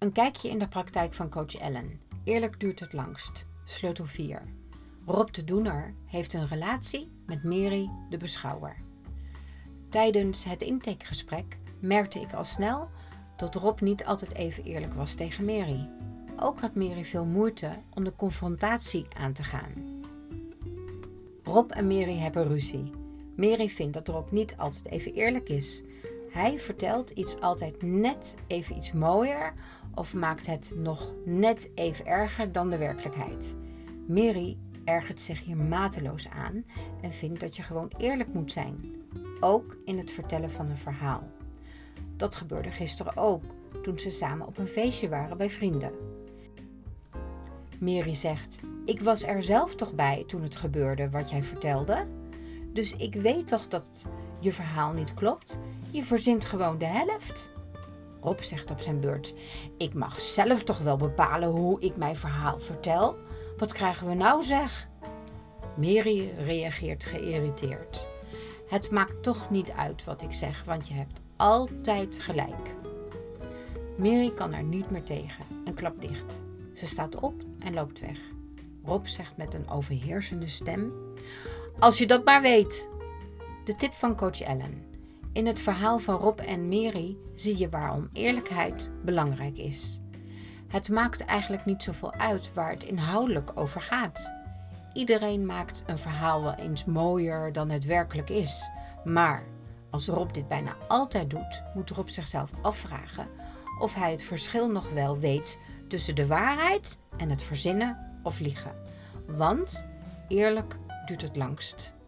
Een kijkje in de praktijk van coach Ellen. Eerlijk duurt het langst. Sleutel 4. Rob de Doener heeft een relatie met Mary de Beschouwer. Tijdens het intakegesprek merkte ik al snel dat Rob niet altijd even eerlijk was tegen Mary. Ook had Mary veel moeite om de confrontatie aan te gaan. Rob en Mary hebben ruzie. Mary vindt dat Rob niet altijd even eerlijk is. Hij vertelt iets altijd net even iets mooier of maakt het nog net even erger dan de werkelijkheid. Mary ergert zich hier mateloos aan en vindt dat je gewoon eerlijk moet zijn, ook in het vertellen van een verhaal. Dat gebeurde gisteren ook, toen ze samen op een feestje waren bij vrienden. Mary zegt: Ik was er zelf toch bij toen het gebeurde wat jij vertelde? Dus ik weet toch dat je verhaal niet klopt? Je verzint gewoon de helft. Rob zegt op zijn beurt: Ik mag zelf toch wel bepalen hoe ik mijn verhaal vertel? Wat krijgen we nou zeg? Mary reageert geïrriteerd. Het maakt toch niet uit wat ik zeg, want je hebt altijd gelijk. Mary kan er niet meer tegen en klapt dicht. Ze staat op en loopt weg. Rob zegt met een overheersende stem: Als je dat maar weet. De tip van coach Ellen. In het verhaal van Rob en Mary zie je waarom eerlijkheid belangrijk is. Het maakt eigenlijk niet zoveel uit waar het inhoudelijk over gaat. Iedereen maakt een verhaal wel eens mooier dan het werkelijk is. Maar als Rob dit bijna altijd doet, moet Rob zichzelf afvragen of hij het verschil nog wel weet tussen de waarheid en het verzinnen of liegen. Want eerlijk duurt het langst.